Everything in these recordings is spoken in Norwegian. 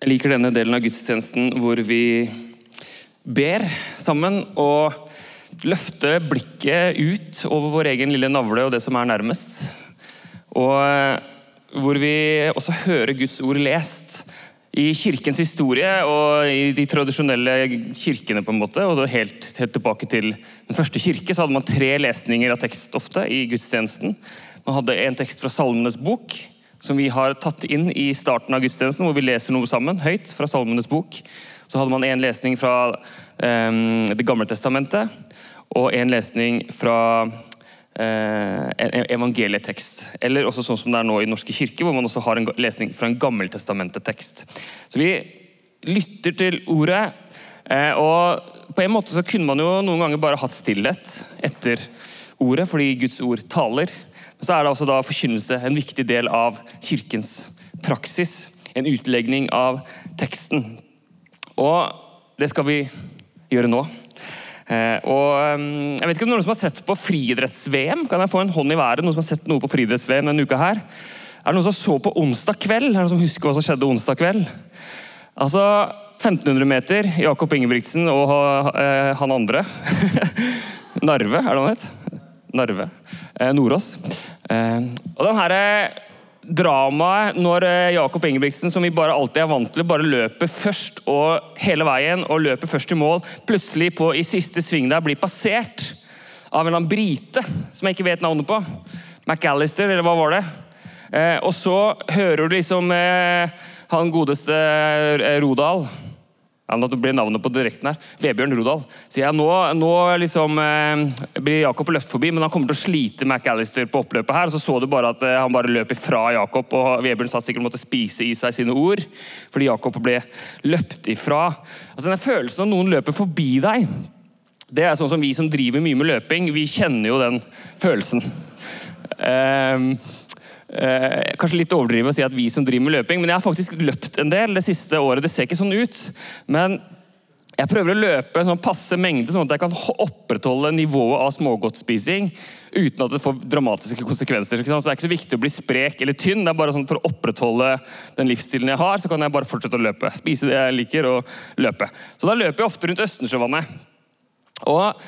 Jeg liker denne delen av gudstjenesten hvor vi ber sammen og løfter blikket ut over vår egen lille navle og det som er nærmest. Og eh, hvor vi også hører Guds ord lest. I kirkens historie og i de tradisjonelle kirkene, på en måte, og helt, helt tilbake til den første kirke, så hadde man tre lesninger av tekst ofte i gudstjenesten. Man hadde en tekst fra Salmenes bok, som vi har tatt inn i starten av gudstjenesten, hvor vi leser noe sammen, høyt, fra Salmenes bok. Så hadde man en lesning fra um, Det gamle testamentet, og en lesning fra uh, en evangelietekst. Eller også sånn som det er nå i Norske kirke, hvor man også har en lesning fra en gammeltestamentet-tekst. Så vi lytter til ordet, uh, og på en måte så kunne man jo noen ganger bare hatt stillhet etter ordet, fordi Guds ord taler. Så er det også da forkynnelse en viktig del av kirkens praksis. En utlegning av teksten. Og det skal vi gjøre nå. Eh, og mm, jeg vet ikke om noen som har sett på friidretts-VM? Kan jeg få en hånd i været? Noen som har sett noe på friidretts-VM denne uka her? Er det noen som så på onsdag kveld? Er det noen som husker hva som skjedde onsdag kveld? Altså 1500 meter, Jakob Ingebrigtsen og uh, han andre. Narve, er det han het? Narve. Eh, Nordås. Eh, og den her eh, dramaet når eh, Jakob Ingebrigtsen, som vi bare alltid er vant til, bare løper først og hele veien og løper først til mål, plutselig på, i siste sving der blir passert av en eller annen brite som jeg ikke vet navnet på. McAllister, eller hva var det? Eh, og så hører du liksom eh, han godeste Rodal ja, nå blir navnet på direkten her. Vebjørn Rodal. Sier jeg, nå, nå liksom, eh, blir Jakob løpt forbi, men han kommer til å slite McAllister på oppløpet her. Så så du bare at eh, han bare løp ifra Jakob, og Vebjørn satt sikkert og måtte spise i seg sine ord. Fordi Jakob ble løpt ifra. Altså Den følelsen av noen løper forbi deg, det er sånn som vi som driver mye med løping, vi kjenner jo den følelsen. Um, Eh, kanskje litt overdrive å si at vi som driver med løping, men jeg har faktisk løpt en del det siste året. Det ser ikke sånn ut, men jeg prøver å løpe en sånn passe mengde, sånn at jeg kan opprettholde nivået av smågodtspising uten at det får dramatiske konsekvenser. Så det er ikke så viktig å bli sprek eller tynn. det er bare sånn For å opprettholde den livsstilen jeg har, så kan jeg bare fortsette å løpe. Spise det jeg liker, og løpe. Så da løper jeg ofte rundt Østensjøvannet. Og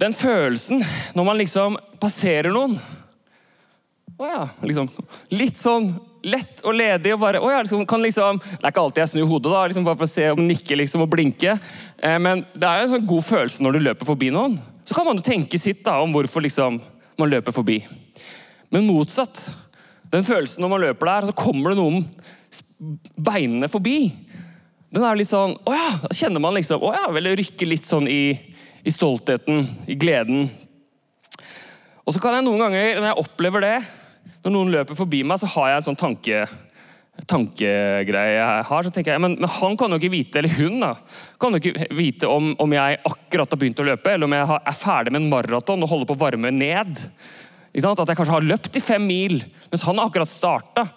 den følelsen når man liksom passerer noen å ja. Liksom, litt sånn lett og ledig. og bare, å ja, liksom, kan liksom, Det er ikke alltid jeg snur hodet, da, liksom, bare for å se om nikke liksom, og blinke. Eh, men det er jo en sånn god følelse når du løper forbi noen. Så kan man jo tenke sitt da, om hvorfor liksom, man løper forbi. Men motsatt. Den følelsen når man løper der, så kommer det noen beinene forbi. Den er litt sånn Å ja! Da kjenner man liksom Å ja, vel rykke litt sånn i, i stoltheten, i gleden. Og så kan jeg noen ganger, når jeg opplever det, når noen løper forbi meg, så har jeg en sånn tanke, tankegreie jeg har. Så tenker jeg, men, men, han kan jo ikke vite, eller hun da, kan jo ikke vite om, om jeg akkurat har begynt å løpe, eller om jeg har, er ferdig med en maraton og holder på å varme ned. At jeg kanskje har løpt i fem mil, mens han har akkurat starta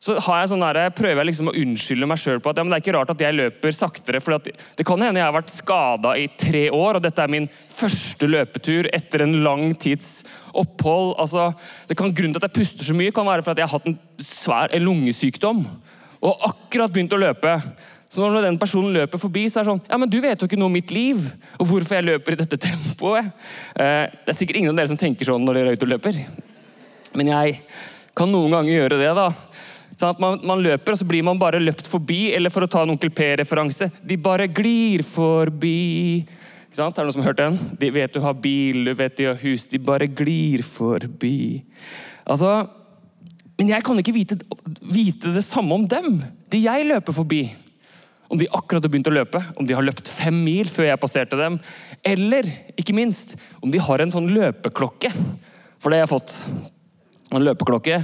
så jeg sånn der, prøver jeg liksom å unnskylde meg sjøl på at ja, det er ikke rart at jeg løper saktere. for Det kan hende jeg har vært skada i tre år, og dette er min første løpetur etter en lang tids opphold. Altså, det kan, grunnen til at jeg puster så mye, kan være for at jeg har hatt en svær lungesykdom og akkurat begynt å løpe. Så når den personen løper forbi, så er det sånn Ja, men du vet jo ikke noe om mitt liv, og hvorfor jeg løper i dette tempoet. Eh, det er sikkert ingen av dere som tenker sånn når dere er ute og løper. Men jeg kan noen ganger gjøre det, da. Sånn at man, man, løper, og så blir man bare løpt forbi. Eller for å ta en Onkel P-referanse de bare glir forbi. Ikke sant? Er det noen som har hørt den? De vet du har bil, du vet de har hus. De bare glir forbi. Altså, Men jeg kan ikke vite, vite det samme om dem, de jeg løper forbi. Om de akkurat har begynt å løpe, om de har løpt fem mil før jeg passerte dem. Eller, ikke minst, om de har en sånn løpeklokke. For det jeg har jeg fått. En løpeklokke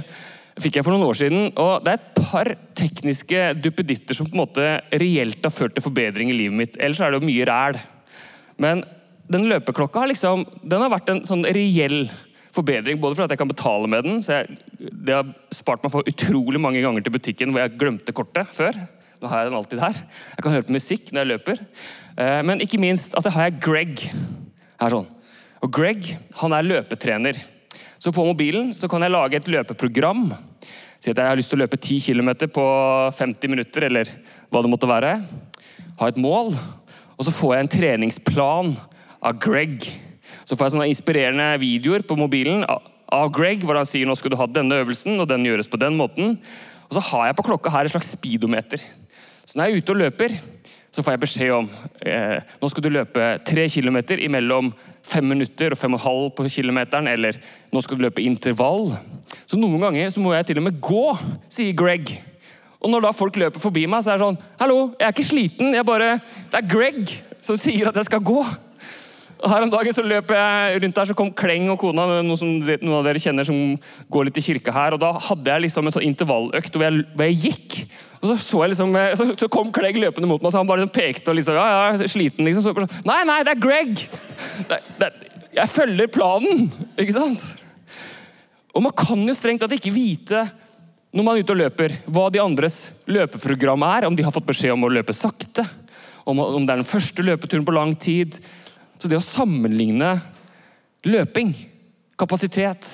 fikk jeg for noen år siden. og Det er et par tekniske duppeditter som på en måte reelt har ført til forbedring i livet mitt. Ellers er det jo mye ræl. Men den løpeklokka har liksom, den har vært en sånn reell forbedring. Både fordi jeg kan betale med den, så jeg, det har spart meg for utrolig mange ganger til butikken hvor jeg glemte kortet før. Nå har jeg den alltid her. Jeg kan høre på musikk når jeg løper. Eh, men ikke minst at jeg har jeg Greg her sånn. Og Greg han er løpetrener. Så på mobilen så kan jeg lage et løpeprogram Si at jeg har lyst til å løpe 10 km på 50 minutter, eller hva det måtte være. Ha et mål. Og så får jeg en treningsplan av Greg. Så får jeg sånne inspirerende videoer på mobilen av Greg, hvor han sier nå skal du ha denne øvelsen, og den gjøres på den måten. Og så har jeg på klokka her et slags speedometer. Så når jeg er ute og løper, så får jeg beskjed om eh, nå skal du løpe tre kilometer imellom fem minutter og fem og en halv på kilometeren, eller nå skal du løpe intervall. Så noen ganger så må jeg til og med gå, sier Greg. Og når da folk løper forbi meg, så er det sånn Hallo, jeg er ikke sliten. jeg bare, Det er Greg som sier at jeg skal gå. Og Her om dagen så løp jeg rundt der, så kom Kleng og kona, noen, som, noen av dere kjenner som går litt i kirka her. og Da hadde jeg liksom en sånn intervalløkt hvor jeg, hvor jeg gikk. Og så, så, liksom, så, så kom Clegg løpende mot meg, så han bare liksom pekte og liksom Ja, ja, sliten, liksom. Så, nei, nei, det er Greg! Det, det, jeg følger planen, ikke sant? Og man kan jo strengt tatt ikke vite når man er ute og løper, hva de andres løpeprogram er. Om de har fått beskjed om å løpe sakte, om, om det er den første løpeturen på lang tid så det å sammenligne løping, kapasitet,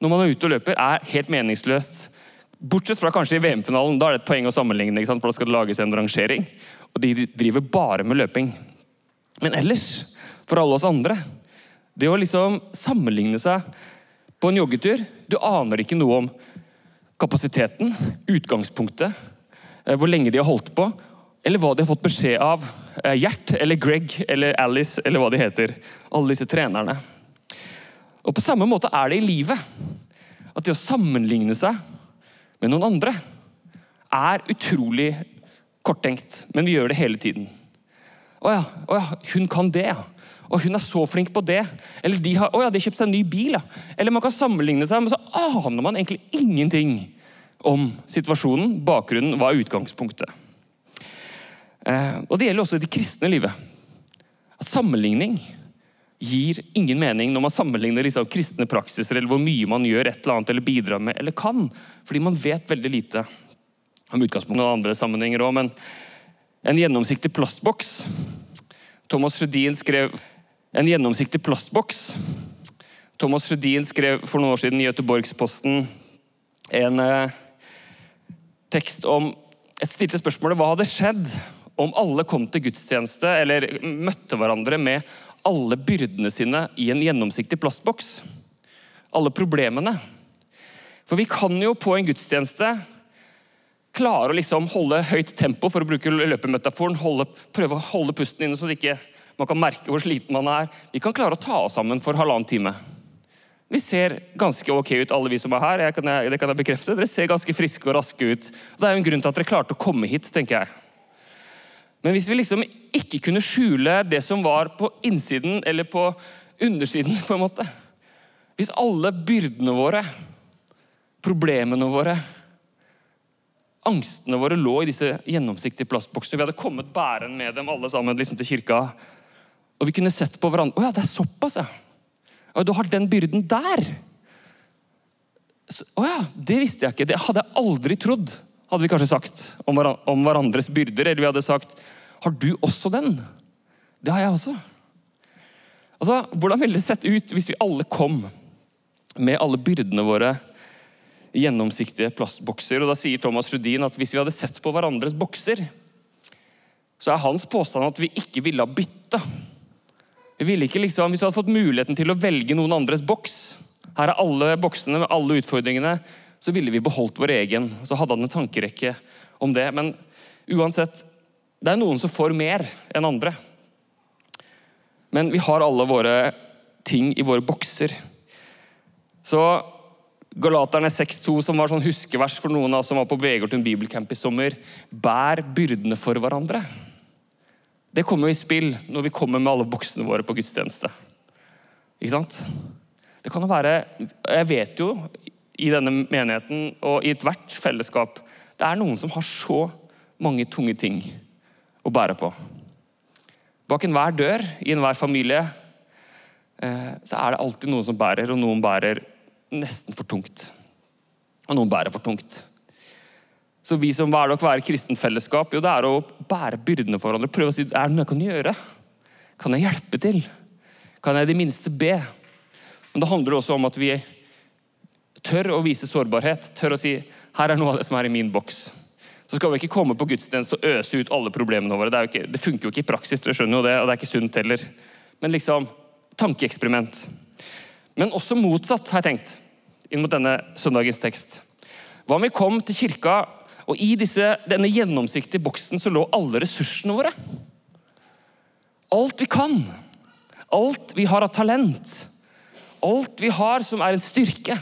når man er ute og løper, er helt meningsløst. Bortsett fra kanskje i VM-finalen. Da er det et poeng å sammenligne, for da skal det lages en rangering. Og de driver bare med løping. Men ellers, for alle oss andre Det å liksom sammenligne seg på en joggetur Du aner ikke noe om kapasiteten, utgangspunktet, eh, hvor lenge de har holdt på, eller hva de har fått beskjed av Eh, Gjert eller Greg eller Alice eller hva de heter. Alle disse trenerne. Og På samme måte er det i livet. At det å sammenligne seg med noen andre er utrolig korttenkt, men vi gjør det hele tiden. Å ja, å ja hun kan det, ja. Og hun er så flink på det. Eller de har, å ja, de kjøpt seg en ny bil. Ja. Eller man kan sammenligne seg, men så aner man egentlig ingenting om situasjonen. Bakgrunnen hva er utgangspunktet. Eh, og det gjelder også i det kristne livet. At sammenligning gir ingen mening når man sammenligner liksom kristne praksiser eller hvor mye man gjør et eller annet eller bidrar med eller kan. Fordi man vet veldig lite om utgangspunktet og andre sammenhenger òg. Men en gjennomsiktig plastboks Thomas Rudin skrev en gjennomsiktig plastboks. Thomas Rudin skrev for noen år siden i Göteborgsposten en eh, tekst om et stilte spørsmålet hva hadde skjedd om alle kom til gudstjeneste eller møtte hverandre med alle byrdene sine i en gjennomsiktig plastboks. Alle problemene. For vi kan jo på en gudstjeneste klare å liksom holde høyt tempo, for å bruke løpemetaforen. Holde, prøve å holde pusten inne så man ikke kan merke hvor sliten man er. Vi kan klare å ta oss sammen for halvannen time. Vi ser ganske ok ut, alle vi som er her. Kan, det kan jeg bekrefte. Dere ser ganske friske og raske ut. Det er jo en grunn til at dere klarte å komme hit, tenker jeg. Men hvis vi liksom ikke kunne skjule det som var på innsiden eller på undersiden, på en måte Hvis alle byrdene våre, problemene våre, angstene våre lå i disse gjennomsiktige plastboksene Vi hadde kommet bærende med dem alle sammen liksom til kirka. Og vi kunne sett på hverandre Å ja, det er såpass, ja. Og du har den byrden der. Å ja, det visste jeg ikke. Det hadde jeg aldri trodd hadde vi kanskje sagt om, hverandres byrder. Eller vi hadde sagt Har du også den? Det har jeg også. Altså, Hvordan ville det sett ut hvis vi alle kom med alle byrdene våre i gjennomsiktige plastbokser? Og Da sier Thomas Rudin at hvis vi hadde sett på hverandres bokser, så er hans påstand at vi ikke ville ha bytta. Vi ville ikke liksom, Hvis vi hadde fått muligheten til å velge noen andres boks Her er alle boksene med alle utfordringene så ville vi beholdt vår egen. Så hadde han en tankerekke om det. Men uansett, det er noen som får mer enn andre. Men vi har alle våre ting i våre bokser. Så Galaterne 6,2, som var sånn huskevers for noen av oss som var på Vegårtun bibelcamp i sommer, bær byrdene for hverandre. Det kommer jo i spill når vi kommer med alle boksene våre på gudstjeneste. Ikke sant? Det kan jo være Jeg vet jo i denne menigheten og i ethvert fellesskap. Det er noen som har så mange tunge ting å bære på. Bak enhver dør i enhver familie eh, så er det alltid noen som bærer, og noen bærer nesten for tungt. Og noen bærer for tungt. Så vi som hver å være kristent fellesskap, jo, det er å bære byrdene for hverandre. Prøve å si er det noe jeg kan gjøre. Kan jeg hjelpe til? Kan jeg i det minste be? Men det handler også om at vi tør å vise sårbarhet. Tør å si her er noe av det som er i min boks. Så skal vi ikke komme på gudstjeneste og øse ut alle problemene våre. Det, ikke, det funker jo ikke i praksis, dere skjønner jo det, og det er ikke sunt heller. Men liksom tankeeksperiment. Men også motsatt, har jeg tenkt, inn mot denne søndagens tekst. Hva om vi kom til kirka, og i disse, denne gjennomsiktige boksen så lå alle ressursene våre? Alt vi kan. Alt vi har av talent. Alt vi har som er en styrke.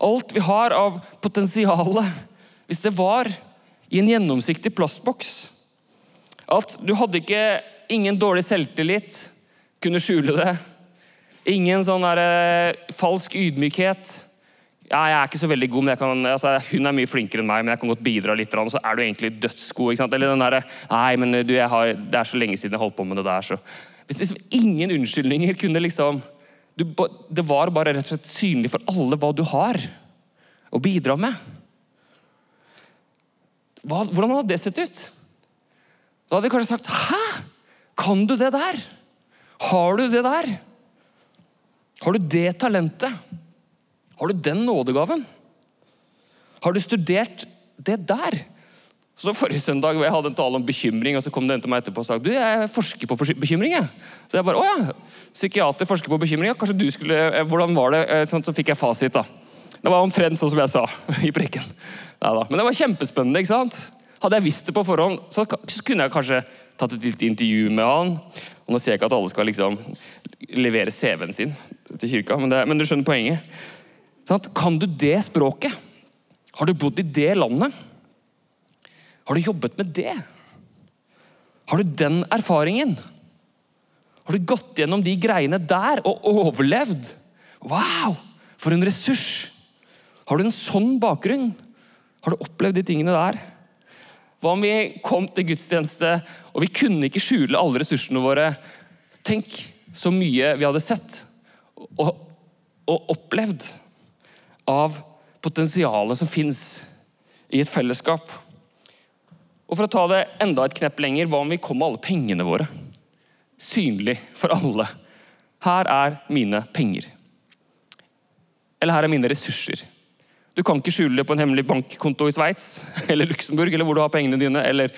Alt vi har av potensial. Hvis det var i en gjennomsiktig plastboks. At du hadde ikke ingen dårlig selvtillit, kunne skjule det. Ingen sånn der, eh, falsk ydmykhet. Ja, jeg er ikke så veldig god, men kan, altså, hun er mye flinkere enn meg, men jeg kan godt bidra litt. Så er du egentlig dødsgod. ikke sant? Eller den derre Nei, men du, har, det er så lenge siden jeg holdt på med det der, så Hvis liksom ingen unnskyldninger kunne liksom du, Det var bare rett og slett synlig for alle hva du har å bidra med. Hva, hvordan hadde det sett ut? Da hadde de kanskje sagt Hæ? Kan du det der? Har du det der? Har du det talentet? Har du den nådegaven? Har du studert det der? Så Forrige søndag hvor jeg hadde en tale om bekymring, og så kom det en til meg etterpå og sa du, jeg forsker på bekymring. Jeg. Så jeg bare, å ja, Psykiater forsker på bekymring. Kanskje du skulle, eh, Hvordan var det? Eh, sånn, så fikk jeg fasit. da. Det var omtrent sånn som jeg sa i preken. Neida. Men det var kjempespennende. ikke sant? Hadde jeg visst det på forhånd, så kunne jeg kanskje tatt et lite intervju med han. Og Nå sier jeg ikke at alle skal liksom levere CV-en sin til kirka, men, det, men du skjønner poenget. Sånn kan du det språket? Har du bodd i det landet? Har du jobbet med det? Har du den erfaringen? Har du gått gjennom de greiene der og overlevd? Wow, for en ressurs! Har du en sånn bakgrunn? Har du opplevd de tingene der? Hva om vi kom til gudstjeneste, og vi kunne ikke skjule alle ressursene våre? Tenk så mye vi hadde sett og, og opplevd av potensialet som fins i et fellesskap. Og For å ta det enda et knepp lenger, hva om vi kom med alle pengene våre? Synlig for alle. Her er mine penger. Eller her er mine ressurser. Du kan ikke skjule det på en hemmelig bankkonto i Sveits eller Luxembourg, eller hvor du har pengene dine, eller,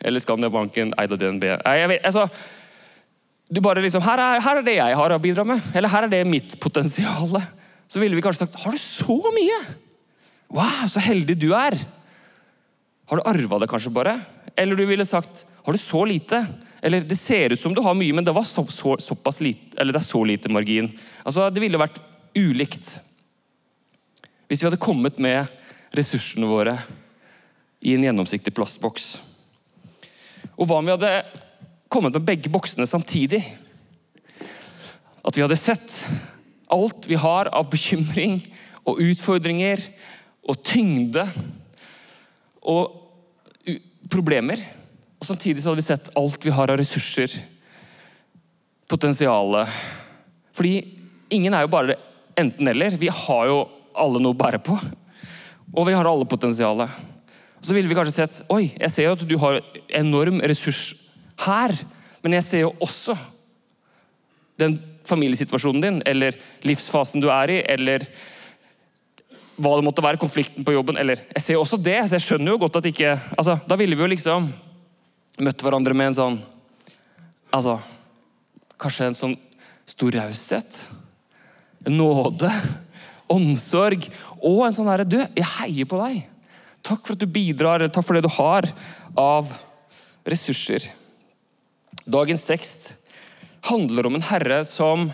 eller Skandiabanken, eid av DNB. Jeg vet, altså, du bare liksom, her er, her er, det jeg har å bidra med. Eller her er det mitt potensial. Så ville vi kanskje sagt Har du så mye? Wow, så heldig du er. Har du arva det kanskje bare? Eller du ville sagt Har du så lite? Eller det ser ut som du har mye, men det, så, så, lite, det er så lite margin. Altså, Det ville vært ulikt. Hvis vi hadde kommet med ressursene våre i en gjennomsiktig plastboks. Og hva om vi hadde kommet med begge boksene samtidig? At vi hadde sett alt vi har av bekymring og utfordringer og tyngde og problemer. Og samtidig så hadde vi sett alt vi har av ressurser, potensialet. Fordi ingen er jo bare enten-eller. Vi har jo alle noe å bære på. Og vi har alle potensialet. Så ville vi kanskje sett Oi, jeg ser jo at du har enorm ressurs her, men jeg ser jo også den familiesituasjonen din, eller livsfasen du er i, eller hva det måtte være, konflikten på jobben, eller Jeg ser jo også det, så jeg skjønner jo godt at ikke altså, Da ville vi jo liksom møtt hverandre med en sånn Altså Kanskje en sånn stor raushet. Nåde omsorg og en sånn herre Du, jeg heier på deg. Takk for at du bidrar, takk for det du har av ressurser. Dagens tekst handler om en herre som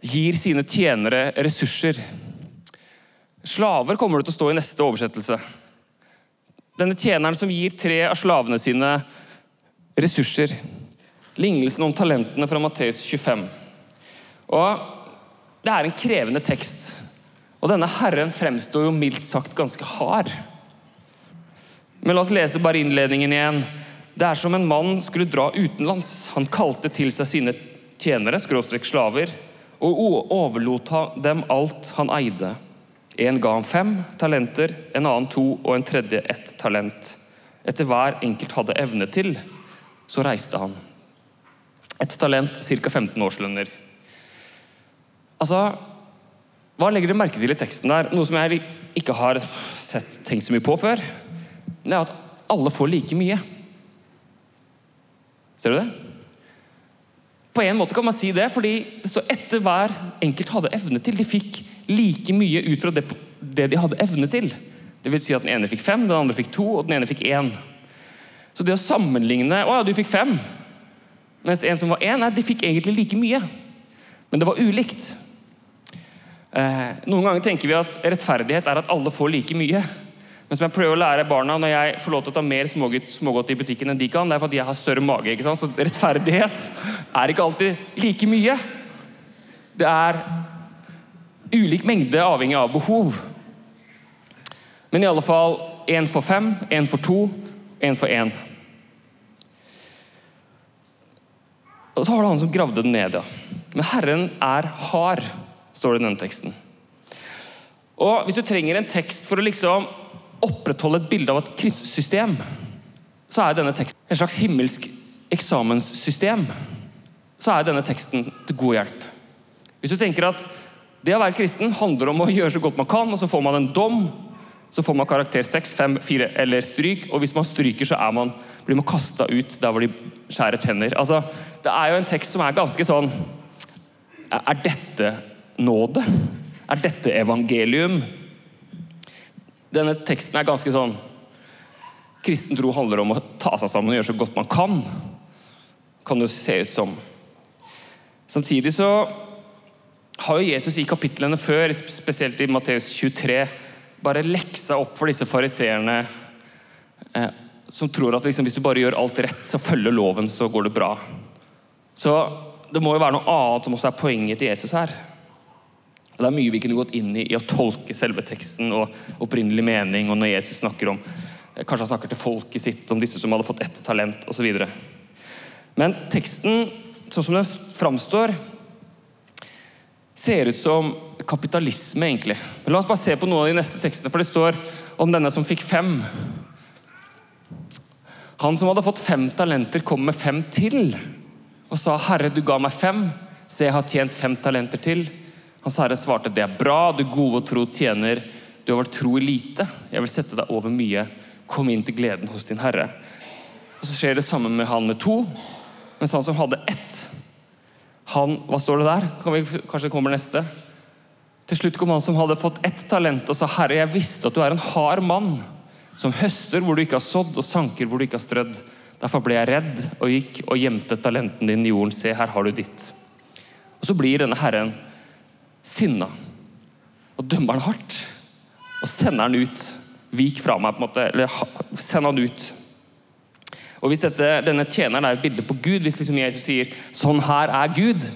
gir sine tjenere ressurser. Slaver kommer det til å stå i neste oversettelse. Denne tjeneren som gir tre av slavene sine ressurser. Lignelsen om talentene fra Matteus 25. Og Det er en krevende tekst. Og denne herren fremstår jo mildt sagt ganske hard. Men la oss lese bare innledningen igjen. Det er som en mann skulle dra utenlands. Han kalte til seg sine tjenere, skråstrek slaver, og overlot dem alt han eide. En ga ham fem talenter, en annen to og en tredje ett talent. Etter hver enkelt hadde evne til, så reiste han. Et talent, ca. 15 årslønner. Altså, hva legger dere merke til i teksten der? Noe som jeg ikke har sett, tenkt så mye på før. Det er at alle får like mye. Ser du det? På en måte kan man si det, fordi det står etter hver enkelt hadde evne til. De fikk like mye ut fra det, det de hadde evne til. Det vil si at Den ene fikk fem, den andre fikk to, og den ene fikk én. Så det å sammenligne Å ja, du fikk fem. Mens en som var én, de fikk egentlig like mye. Men det var ulikt. Eh, noen ganger tenker vi at rettferdighet er at alle får like mye. Men som jeg prøver å lære barna når jeg får lov til å ta mer smågodt, i butikken enn de kan, det er fordi jeg har større mage. ikke sant? Så rettferdighet er ikke alltid like mye. Det er ulik mengde avhengig av behov. Men i alle fall én for fem, én for to, én for én. Og så har du han som gravde den ned, ja. Men Herren er hard, står det i denne teksten. Og Hvis du trenger en tekst for å liksom opprettholde et bilde av et kristensystem, så er denne teksten en slags himmelsk eksamenssystem. Så er denne teksten til god hjelp. Hvis du tenker at det å være kristen handler om å gjøre så godt man kan, og så får man en dom, så får man karakter 6, 5, 4 eller stryk, og hvis man stryker, så man, blir man kasta ut der hvor de skjærer tenner. Altså, det er jo en tekst som er ganske sånn Er dette nåde? Er dette evangelium? Denne teksten er ganske sånn Kristen tro handler om å ta seg sammen og gjøre så godt man kan. Kan det se ut som. Samtidig så har jo Jesus i kapitlene før, spesielt i Matteus 23, bare leksa opp for disse fariseerne eh, som tror at liksom, hvis du bare gjør alt rett, så følger loven, så går det bra. Så det må jo være noe annet som også er poenget til Jesus her. Og Det er mye vi kunne gått inn i i å tolke selve teksten og opprinnelig mening, og når Jesus snakker om Kanskje han snakker til folket sitt om disse som hadde fått ett talent, osv. Men teksten, sånn som den framstår, ser ut som kapitalisme, egentlig. Men la oss bare se på noen av de neste tekstene, for det står om denne som fikk fem. Han som hadde fått fem talenter, kom med fem til og sa, 'Herre, du ga meg fem. Se, jeg har tjent fem talenter til.' Hans herre svarte, 'Det er bra, du gode og tro tjener. Du har vært tro i lite. Jeg vil sette deg over mye. Kom inn til gleden hos din herre.' Og Så skjer det samme med han med to, mens han som hadde ett han, Hva står det der? Kan vi, kanskje det kommer neste? Til slutt kom han som hadde fått ett talent, og sa, 'Herre, jeg visste at du er en hard mann.' som høster hvor du ikke har sådd, og sanker hvor du ikke har strødd. Derfor ble jeg redd og gikk og gjemte talenten din i jorden. Se, her har du ditt. Og Så blir denne herren sinna og dømmer han hardt. Og sender han ut. Vik fra meg, på en måte. Eller send han ut. Og Hvis dette, denne tjeneren er et bilde på Gud, hvis liksom Jesus sier 'sånn her er Gud',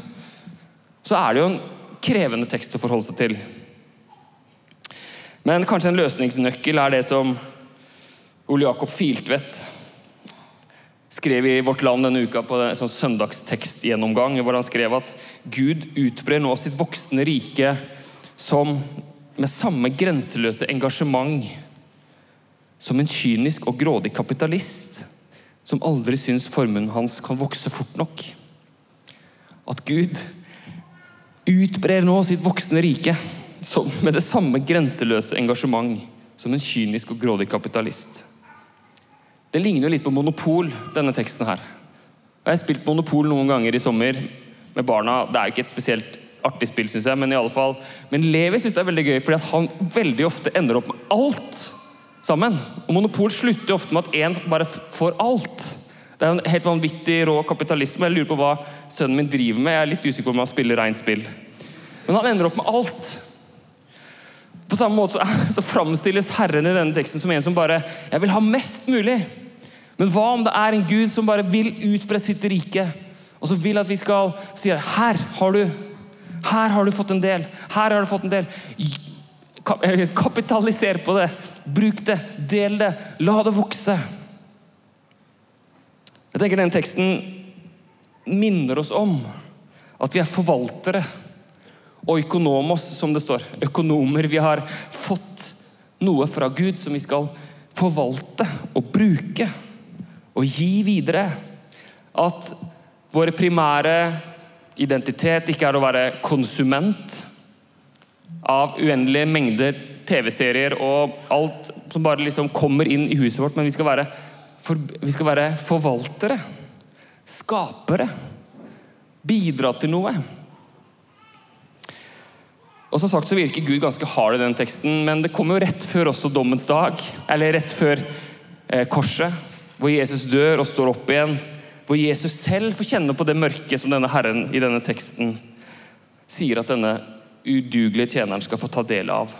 så er det jo en krevende tekst å forholde seg til. Men kanskje en løsningsnøkkel er det som Ole Jakob Filtvedt skrev i Vårt Land denne uka på en sånn søndagstekstgjennomgang, hvor han skrev at Gud utbrer nå sitt voksne rike som med samme grenseløse engasjement som en kynisk og grådig kapitalist som aldri syns formuen hans kan vokse fort nok. At Gud utbrer nå sitt voksne rike med det samme grenseløse engasjement som en kynisk og grådig kapitalist. Det ligner jo litt på Monopol, denne teksten her. Jeg har spilt Monopol noen ganger i sommer med barna. Det er jo ikke et spesielt artig spill, syns jeg, men i alle fall. Men Levi syns det er veldig gøy, fordi han veldig ofte ender opp med alt sammen. Og Monopol slutter ofte med at én bare får alt. Det er en helt vanvittig rå kapitalisme. Jeg lurer på hva sønnen min driver med. Jeg er litt usikker på om han spiller rent spill. Men han ender opp med alt. På samme måte så, så framstilles Herren i denne teksten som en som bare Jeg vil ha mest mulig. Men hva om det er en Gud som bare vil utbre sitt rike, og som vil at vi skal si her har du her har du fått en del. Her har du fått en del. Kapitaliser på det. Bruk det. Del det. La det vokse. Jeg tenker Den teksten minner oss om at vi er forvaltere og økonomos, som det står. Økonomer. Vi har fått noe fra Gud som vi skal forvalte og bruke og gi videre. At vår primære identitet ikke er å være konsument av uendelige mengder TV-serier og alt som bare liksom kommer inn i huset vårt, men vi skal være, for, vi skal være forvaltere. Skapere. Bidra til noe. Og som sagt så virker Gud ganske hard i den teksten, men det kommer jo rett før også dommens dag. Eller rett før eh, korset, hvor Jesus dør og står opp igjen. Hvor Jesus selv får kjenne på det mørket som denne Herren i denne teksten sier at denne udugelige tjeneren skal få ta del av.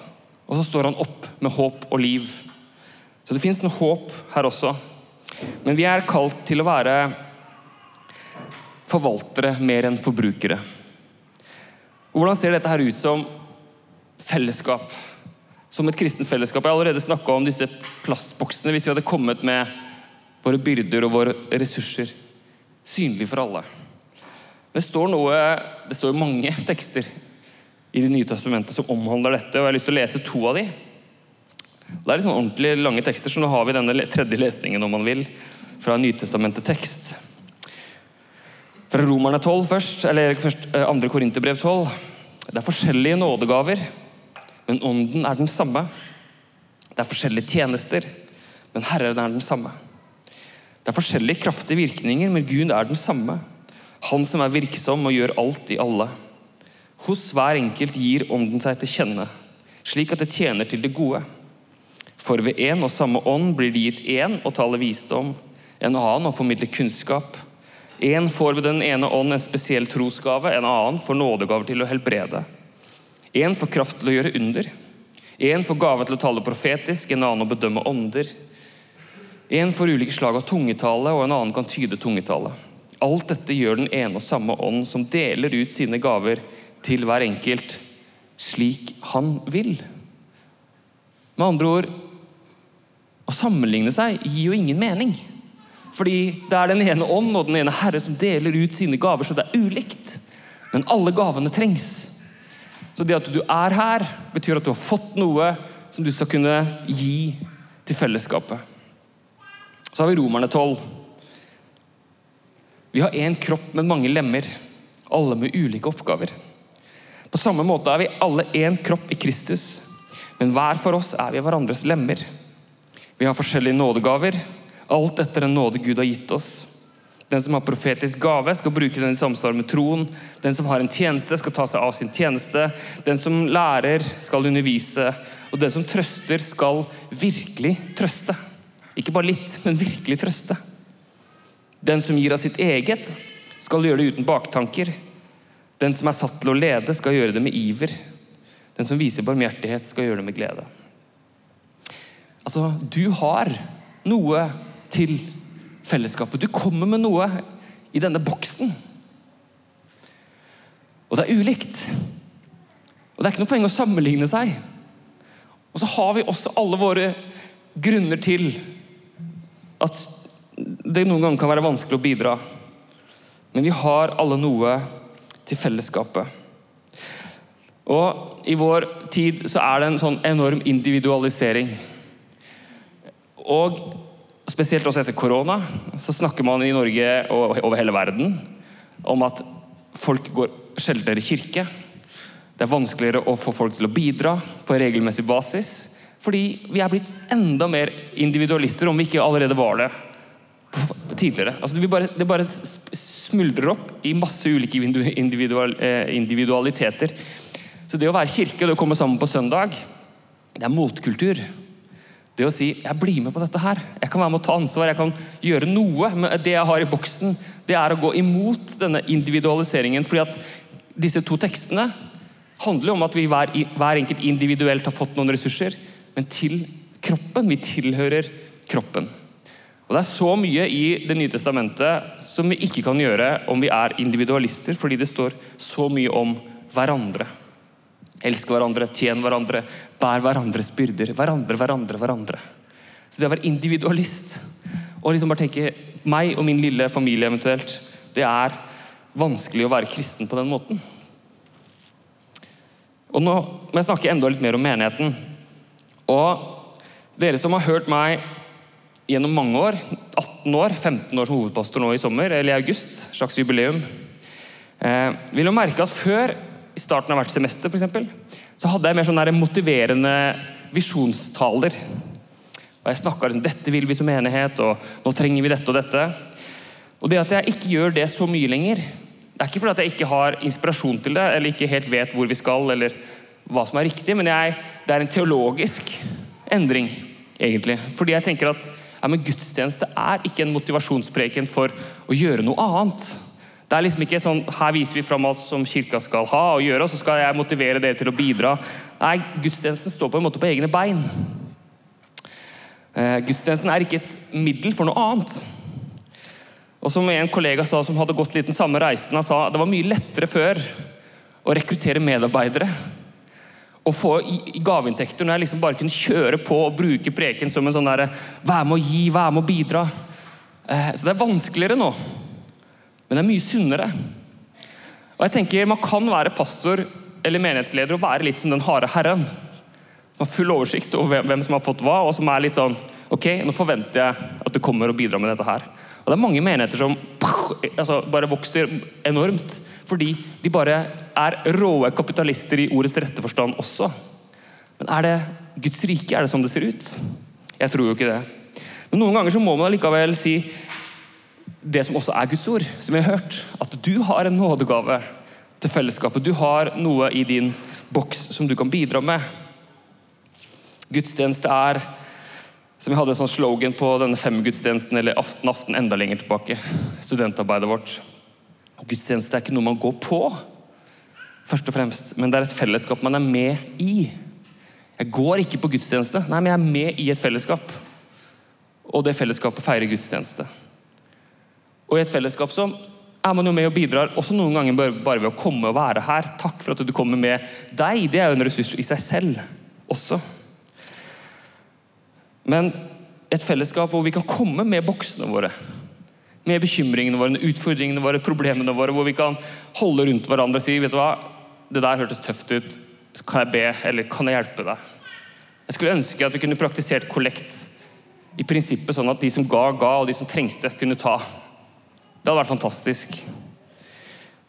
Og så står han opp med håp og liv. Så det fins noe håp her også. Men vi er kalt til å være forvaltere mer enn forbrukere. Hvordan ser dette her ut som fellesskap? Som et kristent fellesskap. Jeg har allerede snakka om disse plastboksene hvis vi hadde kommet med våre byrder og våre ressurser synlig for alle. Det står noe, det står mange tekster i Det nye testamentet som omhandler dette, og jeg har lyst til å lese to av de. Det er litt sånn ordentlig lange tekster, så nå har vi denne tredje lesningen om man vil, fra Nytestamentet tekst. Fra Romerne 12 først, eller først 2. Eh, Korinterbrev 12. Det er forskjellige nådegaver, men ånden er den samme. Det er forskjellige tjenester, men Herren er den samme. Det er forskjellige kraftige virkninger, men Gud er den samme. Han som er virksom og gjør alt i alle. Hos hver enkelt gir Ånden seg til kjenne, slik at det tjener til det gode. For ved én og samme ånd blir det gitt én å tale visdom, en annen å formidle kunnskap. Én får ved den ene ånd en spesiell trosgave, en annen får nådegaver til å helbrede. Én får kraft til å gjøre under. Én får gave til å tale profetisk, en annen å bedømme ånder. Én får ulike slag av tungetale, og en annen kan tyde tungetale. Alt dette gjør den ene og samme ånd, som deler ut sine gaver til hver enkelt slik han vil. Med andre ord å sammenligne seg gir jo ingen mening. Fordi det er den ene ånd og den ene herre som deler ut sine gaver, så det er ulikt. Men alle gavene trengs. Så det at du er her, betyr at du har fått noe som du skal kunne gi til fellesskapet. Så har vi Romerne 12. Vi har én kropp med mange lemmer, alle med ulike oppgaver. På samme måte er vi alle én kropp i Kristus, men hver for oss er vi hverandres lemmer. Vi har forskjellige nådegaver, alt etter den nåde Gud har gitt oss. Den som har profetisk gave, skal bruke den i samsvar med troen. Den som har en tjeneste, skal ta seg av sin tjeneste. Den som lærer, skal undervise. Og den som trøster, skal virkelig trøste. Ikke bare litt, men virkelig trøste. Den som gir av sitt eget, skal gjøre det uten baktanker. Den som er satt til å lede, skal gjøre det med iver. Den som viser barmhjertighet, skal gjøre det med glede. Altså, du har noe til fellesskapet. Du kommer med noe i denne boksen. Og det er ulikt. Og det er ikke noe poeng å sammenligne seg. Og så har vi også alle våre grunner til at det noen ganger kan være vanskelig å bidra. Men vi har alle noe til fellesskapet. Og I vår tid så er det en sånn enorm individualisering. Og spesielt også etter korona så snakker man i Norge og over hele verden om at folk går sjeldnere i kirke. Det er vanskeligere å få folk til å bidra på regelmessig basis. Fordi vi er blitt enda mer individualister, om vi ikke allerede var det tidligere. Altså, det, bare, det bare smuldrer opp i masse ulike individual, eh, individualiteter. Så det å være kirke og komme sammen på søndag, det er motkultur. Det å si 'jeg blir med på dette her', jeg kan være med å ta ansvar, jeg kan gjøre noe med det jeg har i boksen, det er å gå imot denne individualiseringen. fordi at disse to tekstene handler om at vi hver, hver enkelt individuelt har fått noen ressurser, men til kroppen. Vi tilhører kroppen. Og Det er så mye i Det nye testamentet som vi ikke kan gjøre om vi er individualister, fordi det står så mye om hverandre. Elsk hverandre, tjen hverandre, bær hverandres byrder. Hverandre, hverandre, hverandre. Så det å være individualist og liksom bare tenke meg og min lille familie eventuelt, det er vanskelig å være kristen på den måten. Og Nå må jeg snakke enda litt mer om menigheten. Og dere som har hørt meg gjennom mange år, 18 år, 15 år som hovedpastor nå i sommer, eller i august, slags jubileum, eh, vil jo merke at før, i starten av hvert semester f.eks., så hadde jeg mer sånn motiverende visjonstaler. Og jeg snakka om dette vil vi som enighet', og nå trenger vi dette og dette. Og det at jeg ikke gjør det så mye lenger, det er ikke fordi at jeg ikke har inspirasjon til det, eller ikke helt vet hvor vi skal, eller hva som er riktig, men jeg, det er en teologisk endring, egentlig. Fordi jeg tenker at ja, men gudstjeneste er ikke en motivasjonspreken for å gjøre noe annet. Det er liksom ikke sånn her viser vi fram alt som kirka skal ha og gjøre, og så skal jeg motivere dere til å bidra. Nei, gudstjenesten står på en måte på egne bein. Eh, gudstjenesten er ikke et middel for noe annet. Og som en kollega sa som hadde gått litt den samme reisen, han sa det var mye lettere før å rekruttere medarbeidere og få gaveinntekter når jeg liksom bare kunne kjøre på og bruke preken som en sånn derre Vær med å gi, vær med å bidra. Eh, så det er vanskeligere nå. Men det er mye sunnere. Og jeg tenker Man kan være pastor eller menighetsleder og være litt som den harde herren. Man har full oversikt over hvem som har fått hva, og som er litt sånn Ok, nå forventer jeg at du kommer og bidrar med dette her. Og det er mange menigheter som altså, bare vokser enormt fordi de bare er råe kapitalister i ordets rette forstand også. Men er det Guds rike? Er det sånn det ser ut? Jeg tror jo ikke det. Men noen ganger så må man likevel si det som også er Guds ord, som vi har hørt. At du har en nådegave til fellesskapet. Du har noe i din boks som du kan bidra med. Gudstjeneste er som vi hadde en sånn slogan på denne femgudstjenesten, eller Aften aften enda lenger tilbake. Studentarbeidet vårt. Gudstjeneste er ikke noe man går på, først og fremst, men det er et fellesskap man er med i. Jeg går ikke på gudstjeneste, nei, men jeg er med i et fellesskap. Og det fellesskapet feirer gudstjeneste. Og i et fellesskap så er man jo med og bidrar, også noen ganger bare ved å komme og være her. Takk for at du kommer med deg. Det er jo en ressurs i seg selv også. Men et fellesskap hvor vi kan komme med boksene våre. Med bekymringene våre, utfordringene våre, problemene våre. Hvor vi kan holde rundt hverandre og si vet du hva, det der hørtes tøft ut. Kan jeg be, eller kan jeg hjelpe deg? Jeg skulle ønske at vi kunne praktisert kollekt i prinsippet sånn at de som ga, ga, og de som trengte, kunne ta. Det hadde vært fantastisk.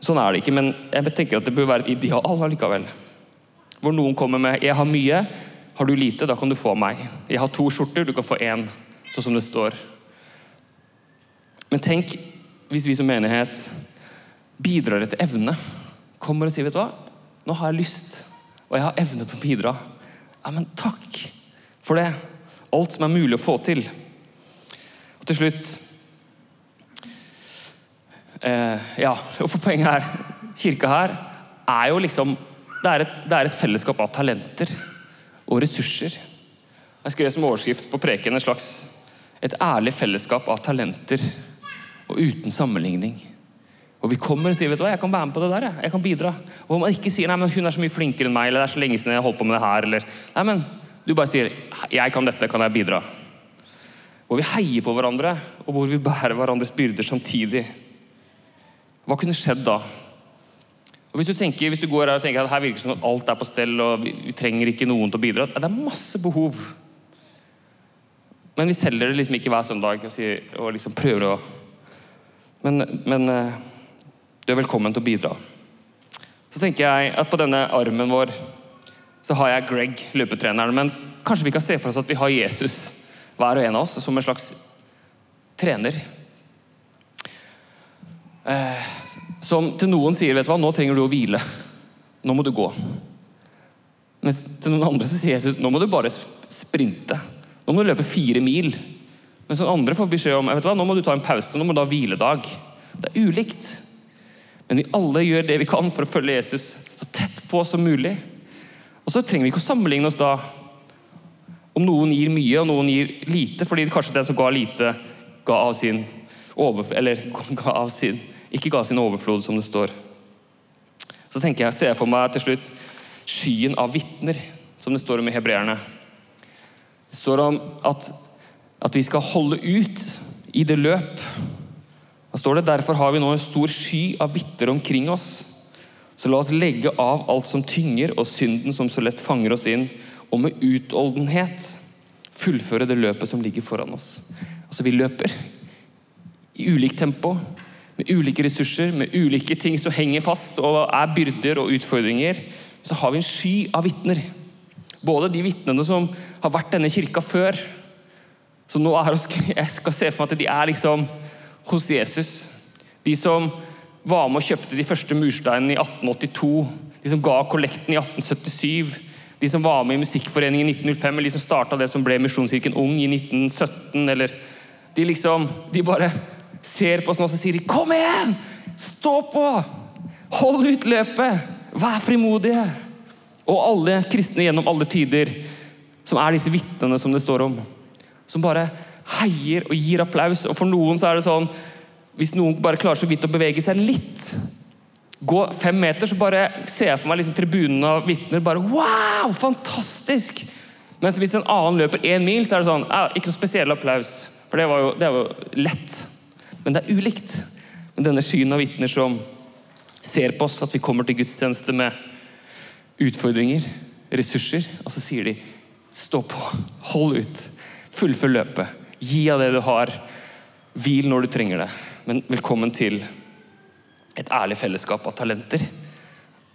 Sånn er det ikke, men jeg tenker at det bør være et ideal allikevel. Hvor noen kommer med 'jeg har mye', har du lite, da kan du få meg. Jeg har to skjorter, du kan få én, sånn som det står. Men tenk hvis vi som menighet bidrar etter evne. Kommer og sier, 'Vet du hva, nå har jeg lyst, og jeg har evne til å bidra.' Ja, men takk for det. Alt som er mulig å få til. Og til slutt eh, Ja, for poenget her Kirka her er jo liksom det er, et, det er et fellesskap av talenter og ressurser. Jeg skrev som overskrift på preken et slags et ærlig fellesskap av talenter og uten sammenligning. Og vi kommer og sier vet du hva, jeg kan være med på det der. Jeg kan bidra. Og man ikke sier nei, men hun er så mye flinkere enn meg, eller det er så lenge siden jeg har holdt på med det her, eller nei, men du bare sier jeg kan dette, kan jeg bidra? Hvor vi heier på hverandre, og hvor vi bærer hverandres byrder samtidig. Hva kunne skjedd da? Og Hvis du tenker, hvis du går her og tenker at her virker det som at alt er på stell, og vi, vi trenger ikke noen til å bidra Det er masse behov. Men vi selger det liksom ikke hver søndag og, sier, og liksom prøver å Men, men eh, du er velkommen til å bidra. Så tenker jeg at på denne armen vår så har jeg Greg, løpetreneren. Men kanskje vi kan se for oss at vi har Jesus, hver og en av oss, som en slags trener. Eh, som til noen sier vet du hva, nå trenger du å hvile. Nå må du gå. Mens til noen andre så sier Jesus nå må du bare sprinte. Nå må du løpe fire mil. Mens den andre får beskjed om vet hva, nå må du ta en pause. Nå må du ha hviledag. Det er ulikt. Men vi alle gjør det vi kan for å følge Jesus så tett på som mulig. Og så trenger vi ikke å sammenligne oss da om noen gir mye og noen gir lite, fordi kanskje den som ga lite, ga av sin over, eller ga av sin ikke ga sin overflod, som det står. Så tenker jeg, ser jeg for meg til slutt skyen av vitner, som det står om i hebreerne. Det står om at, at vi skal holde ut i det løp. Da står det derfor har vi nå en stor sky av vitner omkring oss. Så la oss legge av alt som tynger, og synden som så lett fanger oss inn, og med utholdenhet fullføre det løpet som ligger foran oss. Altså, vi løper i ulikt tempo, med ulike ressurser, med ulike ting som henger fast og er byrder og utfordringer, så har vi en sky av vitner. Både de vitnene som har vært denne kirka før, som nå er Jeg skal se for meg at de er liksom hos Jesus. De som var med og kjøpte de første mursteinene i 1882. De som ga kollekten i 1877. De som var med i Musikkforeningen i 1905, eller de som starta det som ble Misjonskirken Ung i 1917. eller De liksom, de bare ser på oss nå og sier de, 'Kom igjen! Stå på! Hold ut løpet! Vær frimodige!' Og alle kristne gjennom alle tider, som er disse vitnene som det står om. Som bare heier og gir applaus. Og for noen så er det sånn Hvis noen bare klarer så vidt å bevege seg litt, gå fem meter, så bare ser jeg for meg liksom tribunen av vitner bare Wow! Fantastisk! Mens hvis en annen løper én mil, så er det sånn ja, Ikke noe spesiell applaus. For det var jo, det var jo lett. Men det er ulikt. Men denne skyen av vitner som ser på oss, at vi kommer til gudstjeneste med utfordringer, ressurser, og så sier de stå på, hold ut, fullfør løpet, gi av det du har, hvil når du trenger det. Men velkommen til et ærlig fellesskap av talenter,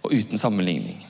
og uten sammenligning.